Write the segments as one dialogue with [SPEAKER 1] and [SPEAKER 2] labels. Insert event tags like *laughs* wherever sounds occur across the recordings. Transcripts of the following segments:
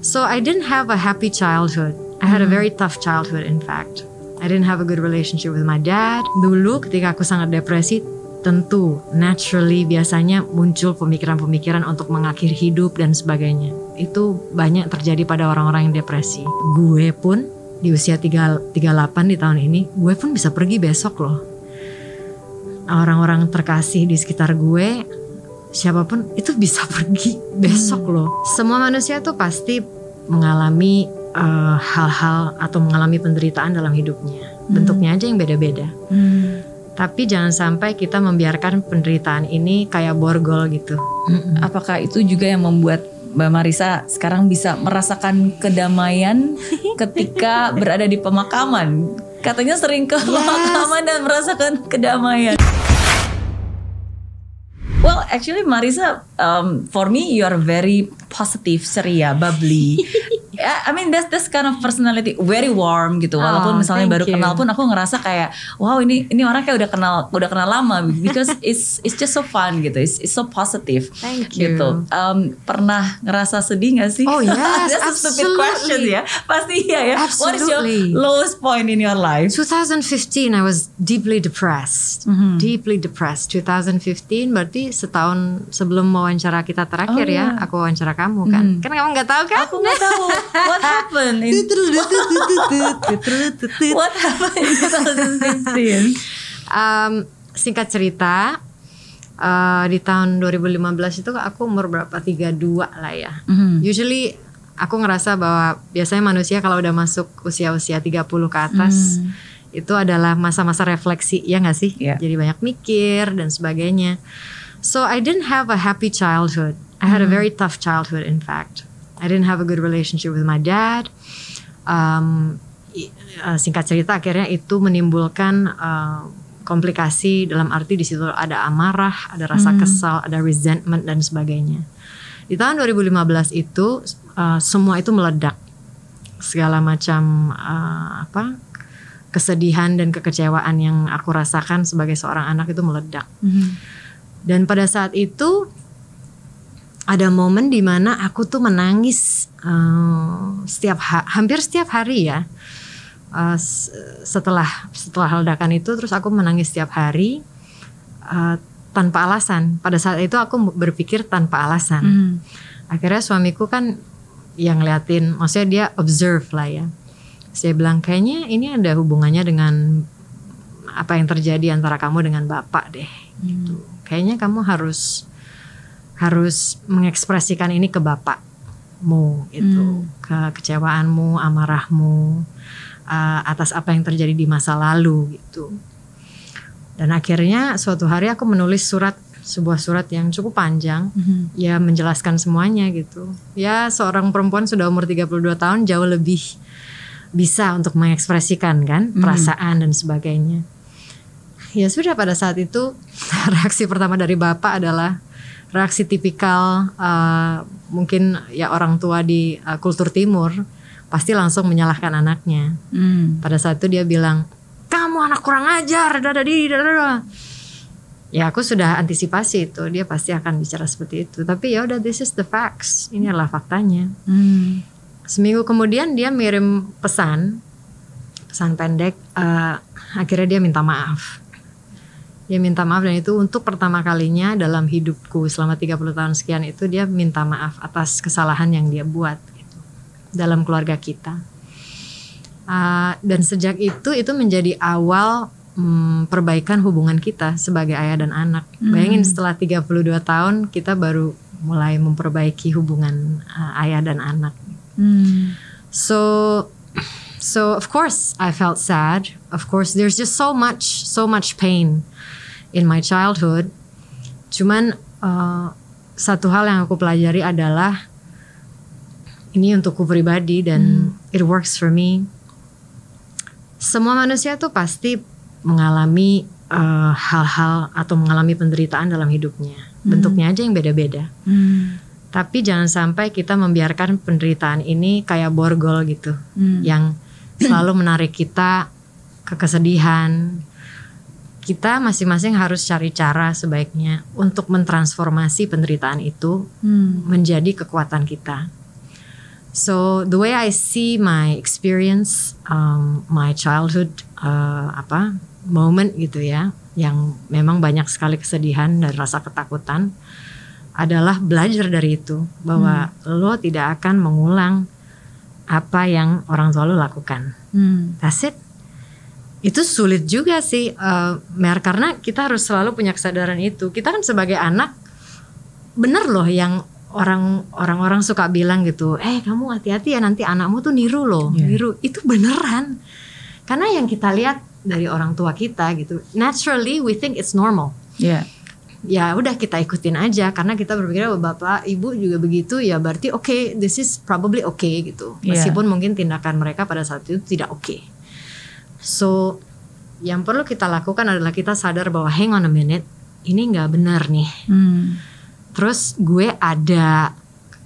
[SPEAKER 1] So I didn't have a happy childhood. I had a very tough childhood in fact. I didn't have a good relationship with my dad. Dulu ketika aku sangat depresi, tentu naturally biasanya muncul pemikiran-pemikiran untuk mengakhiri hidup dan sebagainya. Itu banyak terjadi pada orang-orang yang depresi. Gue pun di usia 3, 38 di tahun ini, gue pun bisa pergi besok loh. Orang-orang terkasih di sekitar gue, siapa pun itu bisa *laughs* pergi besok loh. Semua manusia tuh pasti mengalami uh, hal-hal atau mengalami penderitaan dalam hidupnya. Bentuknya aja yang beda-beda. Tapi jangan sampai kita membiarkan penderitaan ini kayak borgol gitu.
[SPEAKER 2] Apakah itu juga yang membuat Mbak Marisa sekarang bisa merasakan kedamaian *laughs* ketika berada di pemakaman? Katanya sering ke pemakaman dan merasakan kedamaian. Actually Marisa, um, for me you are very positive, ceria, bubbly. *laughs* Yeah, I mean that's that's kind of personality, very warm gitu. Walaupun
[SPEAKER 1] Oh,
[SPEAKER 2] misalnya baru
[SPEAKER 1] you.
[SPEAKER 2] kenal pun aku ngerasa kayak, wow ini ini orang kayak udah kenal udah kenal lama because *laughs* it's it's just so fun gitu. It's, it's so positive.
[SPEAKER 1] Thank you.
[SPEAKER 2] Gitu. Um, pernah ngerasa sedih gak sih?
[SPEAKER 1] Oh, yes, *laughs*
[SPEAKER 2] that's a stupid
[SPEAKER 1] absolutely.
[SPEAKER 2] question ya. Pasti iya ya. What is your
[SPEAKER 1] Absolutely.
[SPEAKER 2] lowest point in your life?
[SPEAKER 1] 2015 I was deeply depressed. Deeply depressed. 2015 berarti setahun sebelum wawancara kita terakhir
[SPEAKER 2] Oh,
[SPEAKER 1] ya,
[SPEAKER 2] iya.
[SPEAKER 1] aku wawancara kamu kan. Kan kamu nggak tahu kan?
[SPEAKER 2] Aku nggak tahu *laughs* what happened in what happened in 2015.
[SPEAKER 1] Um, singkat cerita, uh, di tahun 2015 itu aku umur berapa? 32 lah ya.
[SPEAKER 2] Mhm.
[SPEAKER 1] Usually aku ngerasa bahwa biasanya manusia kalau udah masuk usia-usia 30 ke atas itu adalah masa-masa refleksi, ya nggak sih?
[SPEAKER 2] Iya.
[SPEAKER 1] Jadi banyak mikir dan sebagainya. So I didn't have a happy childhood. I had a very tough childhood in fact. I didn't have a good relationship with my dad. Um, uh, singkat cerita akhirnya itu menimbulkan uh, komplikasi dalam arti di situ ada amarah, ada rasa kesal, ada resentment dan sebagainya. Di tahun 2015 itu uh, semua itu meledak. Segala macam uh, apa kesedihan dan kekecewaan yang aku rasakan sebagai seorang anak itu meledak. Dan pada saat itu ada momen di mana aku tuh menangis eh, setiap ha- hampir setiap hari ya. S- setelah setelah ledakan itu terus aku menangis setiap hari eh, tanpa alasan. Pada saat itu aku berpikir tanpa alasan.
[SPEAKER 2] Hmm.
[SPEAKER 1] Akhirnya suamiku kan yang ngeliatin, maksudnya dia observe lah ya. Saya bilang kayaknya ini ada hubungannya dengan apa yang terjadi antara kamu dengan bapak deh. Gitu. Kayaknya kamu harus harus mengekspresikan ini ke bapakmu gitu, ke kecewaanmu, amarahmu uh, atas apa yang terjadi di masa lalu gitu. Dan akhirnya suatu hari aku menulis surat sebuah surat yang cukup panjang ya menjelaskan semuanya gitu. Ya seorang perempuan sudah umur 32 tahun jauh lebih bisa untuk mengekspresikan kan perasaan dan sebagainya. Ya sudah pada saat itu *laughs* reaksi pertama dari bapak adalah reaksi tipikal uh, mungkin ya orang tua di uh, kultur timur pasti langsung menyalahkan anaknya.
[SPEAKER 2] Hmm.
[SPEAKER 1] Pada saat itu dia bilang, kamu anak kurang ajar, dada di, dada, dada." Ya aku sudah antisipasi itu, dia pasti akan bicara seperti itu. Tapi ya udah, this is the facts, ini adalah faktanya.
[SPEAKER 2] Hmm.
[SPEAKER 1] Seminggu kemudian dia mirim pesan, pesan pendek. eh, akhirnya dia minta maaf. Dia minta maaf dan itu untuk pertama kalinya dalam hidupku selama 30 tahun sekian itu dia minta maaf atas kesalahan yang dia buat gitu, dalam keluarga kita. Ah, dan sejak itu itu menjadi awal mm, perbaikan hubungan kita sebagai ayah dan anak. Bayangin setelah 32 tahun kita baru mulai memperbaiki hubungan ah, ayah dan anak.
[SPEAKER 2] Hmm.
[SPEAKER 1] So so of course I felt sad. Of course there's just so much so much pain in my childhood. Cuman uh, satu hal yang aku pelajari adalah ini untukku pribadi dan it works for me. Semua manusia tuh pasti mengalami uh, hal-hal atau mengalami penderitaan dalam hidupnya. Bentuknya aja yang beda-beda.
[SPEAKER 2] Hmm.
[SPEAKER 1] Tapi jangan sampai kita membiarkan penderitaan ini kayak borgol gitu, yang selalu menarik kita ke kesedihan. Kita masing-masing harus cari cara sebaiknya untuk mentransformasi penderitaan itu
[SPEAKER 2] Hmm.
[SPEAKER 1] menjadi kekuatan kita. So the way I see my experience, um, my childhood uh, apa moment gitu ya, yang memang banyak sekali kesedihan dan rasa ketakutan, adalah belajar dari itu bahwa lo tidak akan mengulang apa yang orang tua lo lakukan.
[SPEAKER 2] Hmm.
[SPEAKER 1] That's it. Itu sulit juga sih, uh, Mer, karena kita harus selalu punya kesadaran itu. Kita kan sebagai anak, bener loh yang orang orang-orang suka bilang gitu, eh kamu hati-hati ya nanti anakmu tuh niru loh,
[SPEAKER 2] Iya.
[SPEAKER 1] niru. Itu beneran. Karena yang kita lihat dari orang tua kita gitu, naturally we think it's normal
[SPEAKER 2] Ya.
[SPEAKER 1] ya udah kita ikutin aja karena kita berpikir "Oh, bapak ibu juga begitu ya berarti oke this is probably okay gitu
[SPEAKER 2] Iya.
[SPEAKER 1] meskipun mungkin tindakan mereka pada saat itu tidak oke so yang perlu kita lakukan adalah kita sadar bahwa hang on a minute ini nggak benar nih
[SPEAKER 2] Hmm.
[SPEAKER 1] terus gue ada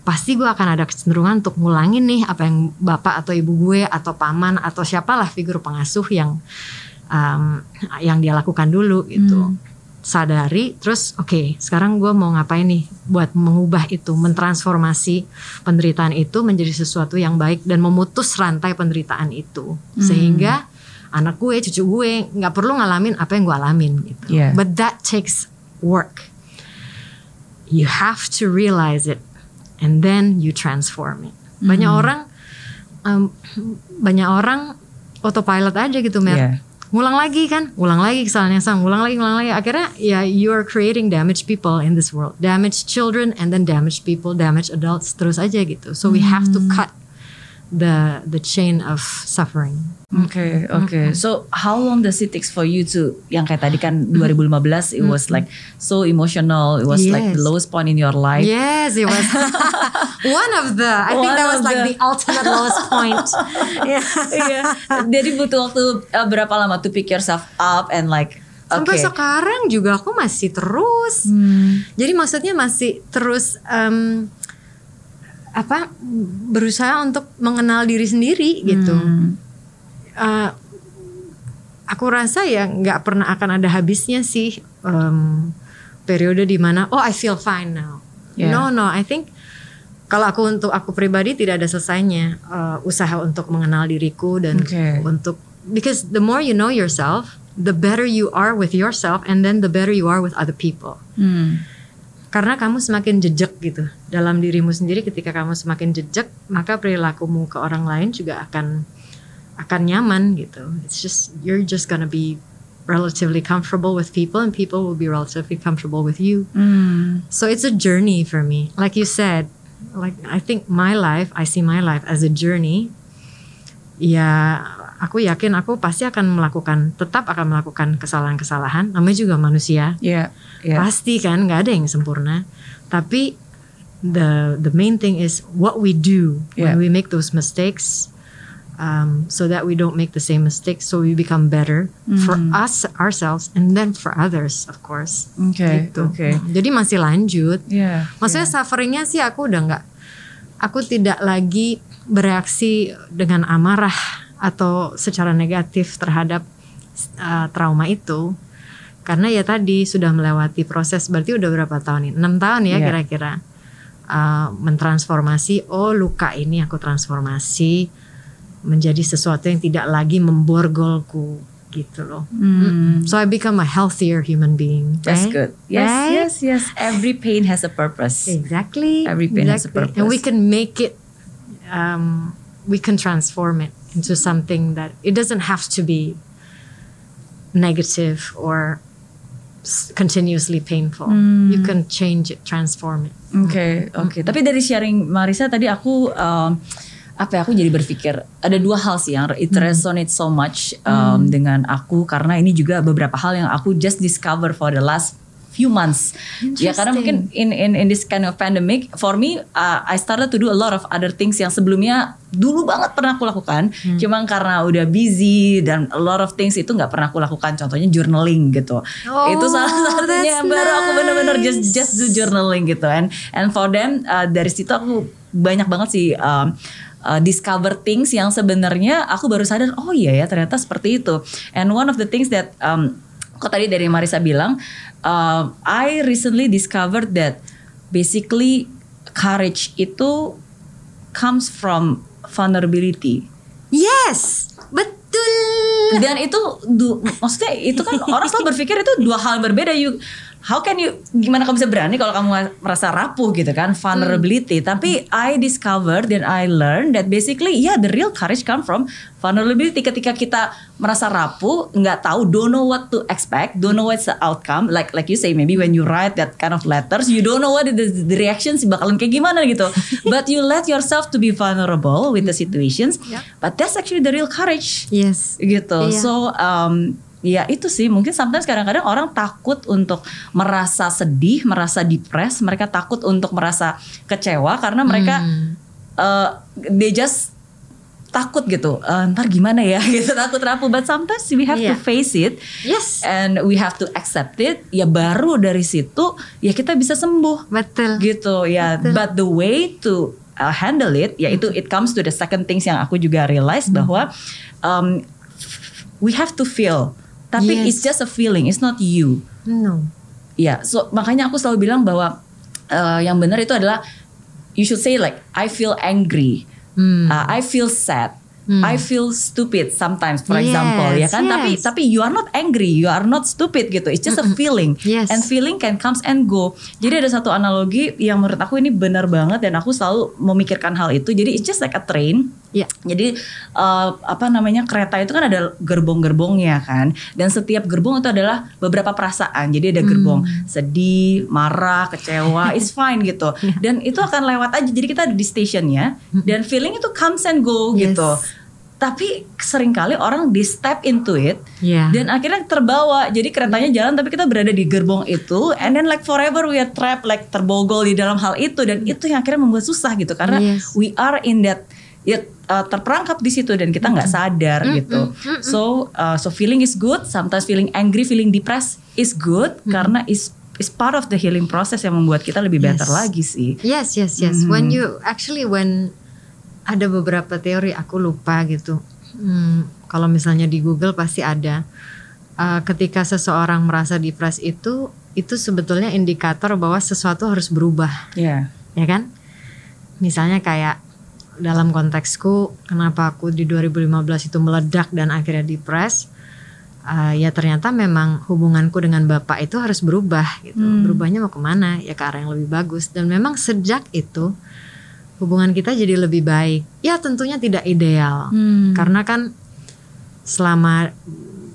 [SPEAKER 1] pasti gue akan ada kecenderungan untuk ngulangin nih apa yang bapak atau ibu gue atau paman atau siapalah figur pengasuh yang um, yang dia lakukan dulu gitu
[SPEAKER 2] Hmm.
[SPEAKER 1] sadari terus oke sekarang gue mau ngapain nih buat mengubah itu mentransformasi penderitaan itu menjadi sesuatu yang baik dan memutus rantai penderitaan itu sehingga anak gue cucu gue nggak perlu ngalamin apa yang gue alamin gitu.
[SPEAKER 2] Yeah.
[SPEAKER 1] but that takes work. You have to realize it and then you transform it. Banyak orang um, banyak orang autopilot aja gitu Mer.
[SPEAKER 2] Yeah.
[SPEAKER 1] ngulang lagi kan? Ngulang lagi kesalahan yang sama ngulang lagi ngulang lagi. Akhirnya ya you are creating damaged people in this world. Damaged children and then damaged people damaged adults terus aja gitu. So we have to cut the the chain of suffering
[SPEAKER 2] Oke, oke. So how long does it takes for you to yang kayak tadi kan 2015 it was like so emotional, it was like the
[SPEAKER 1] Yes.
[SPEAKER 2] lowest point in your life.
[SPEAKER 1] yes it was *laughs* one of the I think
[SPEAKER 2] One
[SPEAKER 1] that was like
[SPEAKER 2] the-
[SPEAKER 1] the ultimate lowest point *laughs* yeah.
[SPEAKER 2] Iya. Jadi butuh waktu uh, berapa lama to pick yourself up and like
[SPEAKER 1] sampai
[SPEAKER 2] okay.
[SPEAKER 1] sekarang juga aku masih terus
[SPEAKER 2] Hmm.
[SPEAKER 1] Jadi maksudnya masih terus em, apa berusaha untuk mengenal diri sendiri gitu.
[SPEAKER 2] Hmm.
[SPEAKER 1] Eh, aku rasa ya nggak pernah akan ada habisnya sih em, periode di mana oh I feel fine now.
[SPEAKER 2] Yeah.
[SPEAKER 1] No no I think kalau aku untuk aku pribadi tidak ada selesainya eh, usaha untuk mengenal diriku dan
[SPEAKER 2] Oke.
[SPEAKER 1] untuk because the more you know yourself, the better you are with yourself and then the better you are with other people
[SPEAKER 2] Hmm.
[SPEAKER 1] Karena kamu semakin jejak gitu. Dalam dirimu sendiri ketika kamu semakin jejak maka perilakumu ke orang lain juga akan akan nyaman gitu. It's just you're just gonna be relatively comfortable with people and people will be relatively comfortable with you.
[SPEAKER 2] Hmm.
[SPEAKER 1] so it's a journey for me. Like you said like I think my life I see my life as a journey. Ya aku yakin aku pasti akan melakukan tetap akan melakukan kesalahan-kesalahan namanya juga manusia
[SPEAKER 2] Yeah. Yeah.
[SPEAKER 1] pasti kan nggak ada yang sempurna tapi the the main thing is what we do
[SPEAKER 2] Yeah.
[SPEAKER 1] when we make those mistakes um, so that we don't make the same mistakes so we become better for us ourselves and then for others of course
[SPEAKER 2] Oke.
[SPEAKER 1] gitu.
[SPEAKER 2] Oke.
[SPEAKER 1] jadi masih lanjut
[SPEAKER 2] Yeah.
[SPEAKER 1] maksudnya sufferingnya sih aku udah nggak aku tidak lagi bereaksi dengan amarah atau secara negatif terhadap uh, trauma itu karena ya tadi sudah melewati proses berarti udah berapa tahun ini enam tahun ya
[SPEAKER 2] Iya.
[SPEAKER 1] kira-kira Uh, mentransformasi oh luka ini aku transformasi menjadi sesuatu yang tidak lagi memborgolku gitu loh
[SPEAKER 2] Hmm.
[SPEAKER 1] so I become a healthier human being
[SPEAKER 2] That's
[SPEAKER 1] right?
[SPEAKER 2] good. Yes,
[SPEAKER 1] Right?
[SPEAKER 2] yes, yes. Every pain has a purpose.
[SPEAKER 1] Exactly.
[SPEAKER 2] Every pain has a
[SPEAKER 1] exactly. And we
[SPEAKER 2] purpose.
[SPEAKER 1] can make it, um, we can transform it into something that it doesn't have to be negative or continuously painful.
[SPEAKER 2] Hmm.
[SPEAKER 1] You can change it, transform it.
[SPEAKER 2] Oke, oke. Tapi dari sharing Marisa tadi aku um, apa ya aku jadi berpikir ada dua hal sih yang it resonate so much um, dengan aku karena ini juga beberapa hal yang aku just discover for the last few months. Ya karena mungkin in in in this kind of pandemic for me uh, I started to do a lot of other things yang sebelumnya dulu banget pernah aku lakukan, cuma karena udah busy dan a lot of things itu nggak pernah aku lakukan. Contohnya journaling gitu.
[SPEAKER 1] Oh,
[SPEAKER 2] itu salah satunya. Yang baru aku bener-bener just just do journaling gitu. And and for them uh, dari situ aku banyak banget sih um, uh, discover things yang sebenarnya aku baru sadar oh iya ya ternyata seperti itu. And one of the things that um, kok tadi dari Marisa bilang um, I recently discovered that basically courage itu comes from vulnerability.
[SPEAKER 1] Yes, betul.
[SPEAKER 2] Dan itu du, maksudnya itu kan orang selalu berpikir itu dua hal berbeda. You how can you gimana kamu bisa berani kalau kamu merasa rapuh gitu kan vulnerability
[SPEAKER 1] Hmm.
[SPEAKER 2] tapi I discovered and I learned that basically yeah the real courage come from vulnerability ketika kita merasa rapuh nggak tahu don't know what to expect don't know what's the outcome like like you say maybe when you write that kind of letters you don't know what the, the reactions bakalan kayak gimana gitu *laughs* but you let yourself to be vulnerable with the situations
[SPEAKER 1] Yeah.
[SPEAKER 2] but that's actually the real courage
[SPEAKER 1] Yes.
[SPEAKER 2] gitu.
[SPEAKER 1] Iya.
[SPEAKER 2] So um, ya itu sih mungkin sometimes kadang-kadang orang takut untuk merasa sedih, merasa depres, mereka takut untuk merasa kecewa karena mereka
[SPEAKER 1] Hmm.
[SPEAKER 2] uh, they just takut gitu. "Eh, ntar gimana ya *laughs* gitu takut rapuh. But sometimes we have to
[SPEAKER 1] Iya.
[SPEAKER 2] face it
[SPEAKER 1] Yes.
[SPEAKER 2] and we have to accept it. Ya baru dari situ ya kita bisa sembuh
[SPEAKER 1] Betul.
[SPEAKER 2] gitu ya
[SPEAKER 1] Betul.
[SPEAKER 2] but the way to uh, handle it yaitu it comes to the second things yang aku juga realize
[SPEAKER 1] Hmm.
[SPEAKER 2] bahwa um, we have to feel tapi
[SPEAKER 1] Yes.
[SPEAKER 2] it's just a feeling it's not you
[SPEAKER 1] No.
[SPEAKER 2] ya so makanya aku selalu bilang bahwa uh, yang benar itu adalah you should say like I feel angry
[SPEAKER 1] Hmm.
[SPEAKER 2] Uh, I feel sad. I feel stupid sometimes, for
[SPEAKER 1] Yes,
[SPEAKER 2] example, ya kan? Tapi
[SPEAKER 1] yes.
[SPEAKER 2] tapi you are not angry, you are not stupid gitu. It's just a feeling,
[SPEAKER 1] Yes.
[SPEAKER 2] and feeling can comes and go. Jadi ada satu analogi yang menurut aku ini benar banget dan aku selalu memikirkan hal itu. Jadi it's just like a train.
[SPEAKER 1] Ya.
[SPEAKER 2] Jadi uh, apa namanya kereta itu kan ada gerbong-gerbongnya kan, dan setiap gerbong itu adalah beberapa perasaan. Jadi ada gerbong sedih, marah, kecewa, *laughs* it's fine gitu. Dan itu akan lewat aja. Jadi kita ada di stationnya, dan feeling itu comes and go
[SPEAKER 1] Yes.
[SPEAKER 2] gitu. Tapi sering kali orang di step into it,
[SPEAKER 1] Ya.
[SPEAKER 2] dan akhirnya terbawa. Jadi keretanya jalan, tapi kita berada di gerbong itu, and then like forever we are trapped, like terbogol di dalam hal itu, dan itu yang akhirnya membuat susah gitu, karena
[SPEAKER 1] Yes.
[SPEAKER 2] we are in that ya uh, terperangkap di situ dan kita nggak sadar gitu. So uh, so feeling is good. Sometimes feeling angry, feeling depressed is good karena is is part of the healing process yang membuat kita lebih better
[SPEAKER 1] Yes.
[SPEAKER 2] lagi sih.
[SPEAKER 1] Yes, yes, yes. When you actually when ada beberapa teori aku lupa gitu. Hmm, kalau misalnya di Google pasti ada. Uh, ketika seseorang merasa depres itu itu sebetulnya indikator bahwa sesuatu harus berubah,
[SPEAKER 2] Ya.
[SPEAKER 1] ya kan? Misalnya kayak dalam konteksku kenapa aku di 2015 itu meledak dan akhirnya depres uh, ya ternyata memang hubunganku dengan bapak itu harus berubah gitu. Berubahnya mau ke mana? Ya ke arah yang lebih bagus. Dan memang sejak itu hubungan kita jadi lebih baik. Ya tentunya tidak ideal.
[SPEAKER 2] Hmm.
[SPEAKER 1] karena kan selama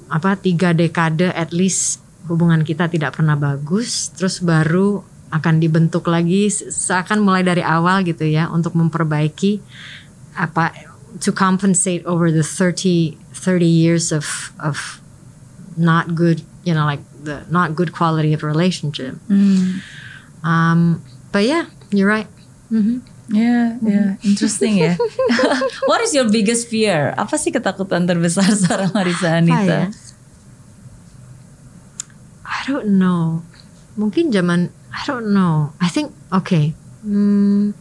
[SPEAKER 1] apa tiga dekade at least hubungan kita tidak pernah bagus terus baru akan dibentuk lagi se- seakan mulai dari awal gitu ya untuk memperbaiki apa to compensate over the 30 30 years of of not good you know like the not good quality of relationship
[SPEAKER 2] Hmm.
[SPEAKER 1] um but yeah you're right Mhm.
[SPEAKER 2] Ya, ya, interesting ya. *laughs* What is your biggest fear? Apa sih ketakutan terbesar *laughs* seorang Marisa
[SPEAKER 1] Apa
[SPEAKER 2] Anita?
[SPEAKER 1] ya? I don't know. Mungkin zaman I don't know. I think okay. Hmm,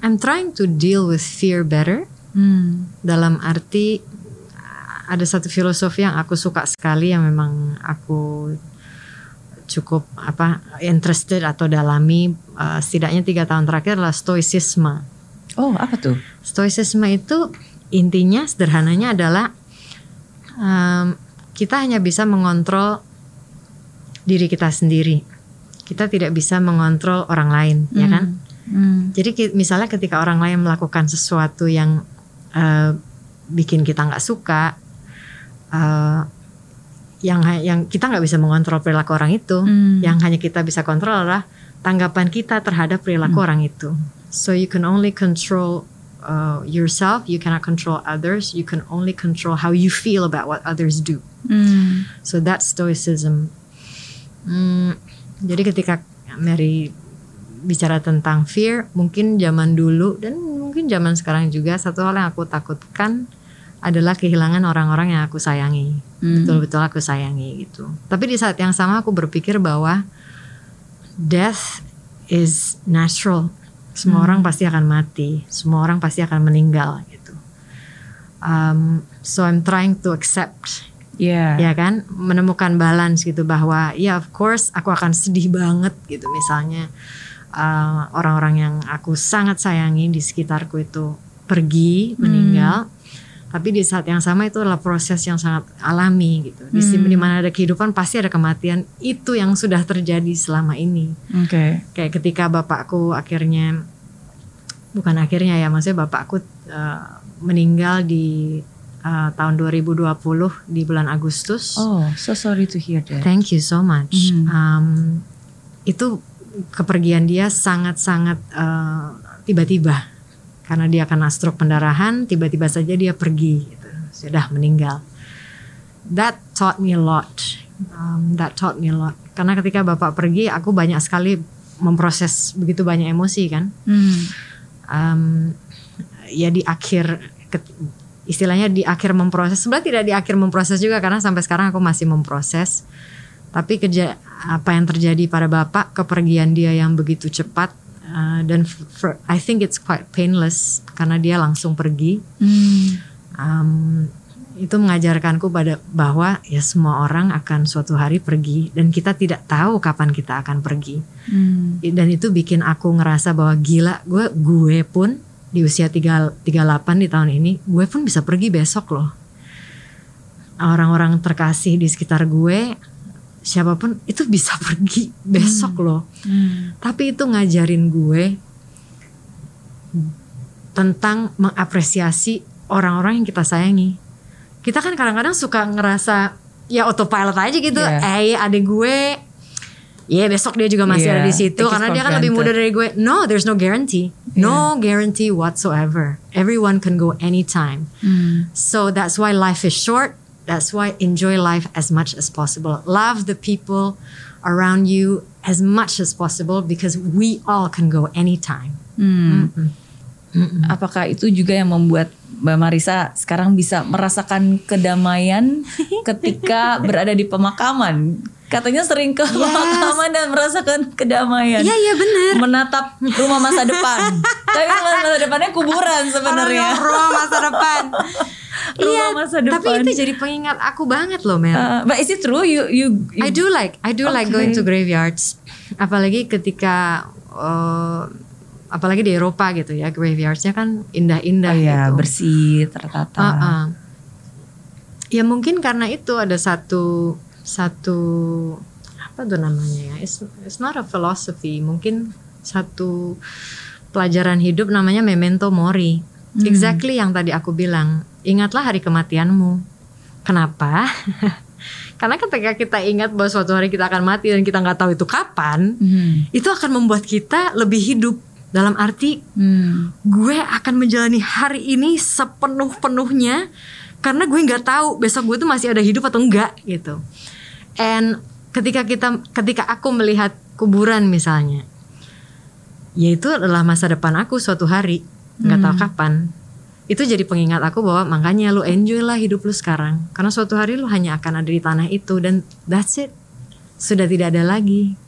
[SPEAKER 1] I'm trying to deal with fear better.
[SPEAKER 2] Hmm.
[SPEAKER 1] Dalam arti ada satu filosofi yang aku suka sekali yang memang aku cukup apa interested atau dalami uh, setidaknya tiga tahun terakhir adalah stoicisme.
[SPEAKER 2] Oh, apa tuh?
[SPEAKER 1] Stoicisme itu intinya sederhananya adalah em, kita hanya bisa mengontrol diri kita sendiri. Kita tidak bisa mengontrol orang lain, ya kan?
[SPEAKER 2] Hmm.
[SPEAKER 1] Jadi misalnya ketika orang lain melakukan sesuatu yang eh, bikin kita nggak suka, eh, yang yang kita nggak bisa mengontrol perilaku orang itu,
[SPEAKER 2] Hmm.
[SPEAKER 1] yang hanya kita bisa kontrol adalah tanggapan kita terhadap perilaku orang itu. So you can only control uh, yourself, you cannot control others, you can only control how you feel about what others do.
[SPEAKER 2] Hmm.
[SPEAKER 1] So that's stoicism. Hmm, jadi ketika Mary bicara tentang fear, mungkin zaman dulu dan mungkin zaman sekarang juga satu hal yang aku takutkan adalah kehilangan orang-orang yang aku sayangi.
[SPEAKER 2] Hmm.
[SPEAKER 1] Betul-betul aku sayangi gitu. Tapi di saat yang sama aku berpikir bahwa death is natural. Semua orang pasti akan mati, semua orang pasti akan meninggal gitu. Um, so I'm trying to accept
[SPEAKER 2] Ya.
[SPEAKER 1] ya kan? Menemukan balance gitu bahwa ya of course aku akan sedih banget gitu. Misalnya uh, orang-orang yang aku sangat sayangi di sekitarku itu pergi meninggal. Tapi di saat yang sama itu adalah proses yang sangat alami gitu. Di
[SPEAKER 2] Hmm.
[SPEAKER 1] mana ada kehidupan pasti ada kematian. Itu yang sudah terjadi selama ini.
[SPEAKER 2] Oke.
[SPEAKER 1] kayak ketika bapakku akhirnya bukan akhirnya ya maksudnya bapakku uh, meninggal di uh, tahun 2020 di bulan Agustus
[SPEAKER 2] Oh, so sorry to hear that.
[SPEAKER 1] Thank you so much.
[SPEAKER 2] Mhm.
[SPEAKER 1] Um, itu kepergian dia sangat-sangat uh, tiba-tiba karena dia kena stroke pendarahan, tiba-tiba saja dia pergi, gitu. sudah meninggal. That taught me a lot. Um, that taught me a lot. Karena ketika bapak pergi, aku banyak sekali memproses begitu banyak emosi kan.
[SPEAKER 2] Hmm.
[SPEAKER 1] Um, ya di akhir istilahnya di akhir memproses sebenarnya tidak di akhir memproses juga karena sampai sekarang aku masih memproses tapi kerja apa yang terjadi pada bapak kepergian dia yang begitu cepat uh, dan for- I think it's quite painless karena dia langsung pergi
[SPEAKER 2] Hmm.
[SPEAKER 1] Um, itu mengajarkanku pada bahwa ya semua orang akan suatu hari pergi dan kita tidak tahu kapan kita akan pergi
[SPEAKER 2] Hmm.
[SPEAKER 1] dan itu bikin aku ngerasa bahwa gila gue gue pun di usia 3, 38 di tahun ini gue pun bisa pergi besok loh. Orang-orang terkasih di sekitar gue siapa pun itu bisa *laughs* pergi besok loh.
[SPEAKER 2] Hmm.
[SPEAKER 1] tapi itu ngajarin gue tentang mengapresiasi orang-orang yang kita sayangi. Kita kan kadang-kadang suka ngerasa ya autopilot aja gitu.
[SPEAKER 2] Yeah.
[SPEAKER 1] eh adik gue ya besok dia juga masih
[SPEAKER 2] Yeah,
[SPEAKER 1] ada di situ karena dia kan lebih muda dari gue no there's no guarantee no guarantee whatsoever everyone can go anytime
[SPEAKER 2] Hmm.
[SPEAKER 1] so that's why life is short. That's why enjoy life as much as possible. Love the people around you as much as possible because we all can go anytime.
[SPEAKER 2] Hmm. Apakah itu juga yang membuat Mbak Marisa sekarang bisa merasakan kedamaian *laughs* ketika berada di pemakaman? Katanya sering ke pemakaman dan merasakan kedamaian.
[SPEAKER 1] Iya iya benar.
[SPEAKER 2] Menatap rumah masa depan. *laughs* Tapi rumah masa depannya kuburan sebenarnya.
[SPEAKER 1] Rumah masa depan. *laughs*
[SPEAKER 2] Rumah
[SPEAKER 1] iya,
[SPEAKER 2] masa depan.
[SPEAKER 1] tapi itu jadi pengingat aku banget loh, Mel.
[SPEAKER 2] Uh, but is it true you you, you
[SPEAKER 1] I do like I do like
[SPEAKER 2] Okay.
[SPEAKER 1] going to graveyards. Apalagi ketika uh, apalagi di Eropa gitu ya, graveyardsnya kan indah-indah
[SPEAKER 2] Oh ya,
[SPEAKER 1] gitu.
[SPEAKER 2] bersih, tertata.
[SPEAKER 1] Uh-uh. Ya mungkin karena itu ada satu satu apa tuh namanya ya? It's, it's not a philosophy, mungkin satu pelajaran hidup namanya memento mori. Exactly yang tadi aku bilang. Ingatlah hari kematianmu. Kenapa? *laughs* Karena ketika kita ingat bahwa suatu hari kita akan mati dan kita nggak tahu itu kapan,
[SPEAKER 2] Hmm.
[SPEAKER 1] itu akan membuat kita lebih hidup. Dalam arti
[SPEAKER 2] Hmm.
[SPEAKER 1] gue akan menjalani hari ini sepenuh-penuhnya karena gue nggak tahu besok gue tuh masih ada hidup atau enggak gitu. And ketika kita ketika aku melihat kuburan misalnya, ya itu adalah masa depan aku suatu hari nggak tahu kapan. Itu jadi pengingat aku bahwa makanya lu enjoy lah hidup lu sekarang karena suatu hari lu hanya akan ada di tanah itu dan that's it. Sudah tidak ada lagi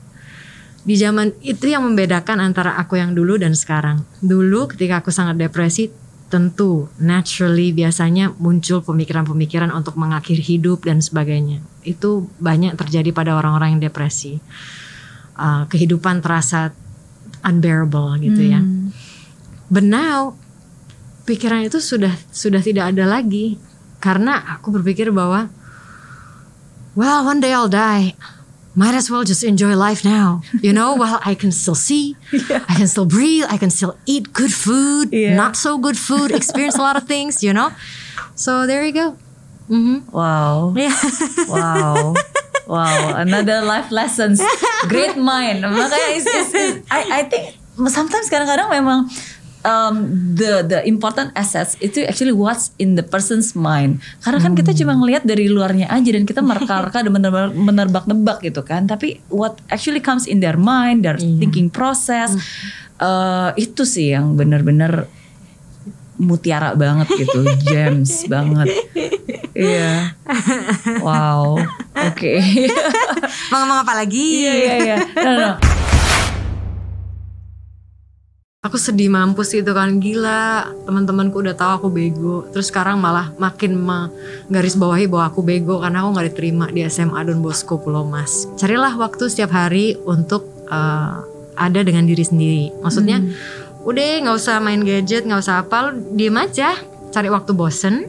[SPEAKER 1] di zaman itu yang membedakan antara aku yang dulu dan sekarang. Dulu ketika aku sangat depresi, tentu naturally biasanya muncul pemikiran-pemikiran untuk mengakhiri hidup dan sebagainya. Itu banyak terjadi pada orang-orang yang depresi. Uh, kehidupan terasa unbearable gitu ya.
[SPEAKER 2] Hmm.
[SPEAKER 1] But now pikiran itu sudah sudah tidak ada lagi karena aku berpikir bahwa well one day I'll die might as well just enjoy life now you know *laughs* while I can still see I can still breathe I can still eat good food
[SPEAKER 2] Yeah.
[SPEAKER 1] not so good food experience a lot of things you know so there you go Mm-hmm.
[SPEAKER 2] Wow.
[SPEAKER 1] Yeah.
[SPEAKER 2] Wow. Wow, another life lessons. *laughs* Great mind. Makanya is, is, is- I I think sometimes kadang-kadang memang um, the the important assets itu actually what's in the person's mind. Karena kan kita cuma ngelihat dari luarnya aja dan kita mereka-reka dan menerba- *laughs* menerbak-nebak gitu kan. Tapi what actually comes in their mind, their thinking process, uh, itu sih yang benar-benar mutiara banget gitu, *laughs* gems banget. Iya. Wow. *laughs* Oke.
[SPEAKER 1] mau ngomong apa lagi
[SPEAKER 2] Iya iya iya. No, no, no
[SPEAKER 1] aku sedih mampus itu kan. Gila teman-temanku udah tahu aku bego. Terus sekarang malah makin menggaris bawahi bahwa aku bego karena aku nggak diterima di SMA Don Bosco Pulau Mas. Carilah waktu setiap hari untuk uh, ada dengan diri sendiri. Maksudnya hmm. udah nggak usah main gadget nggak usah apa lu diem aja. Cari waktu bosen.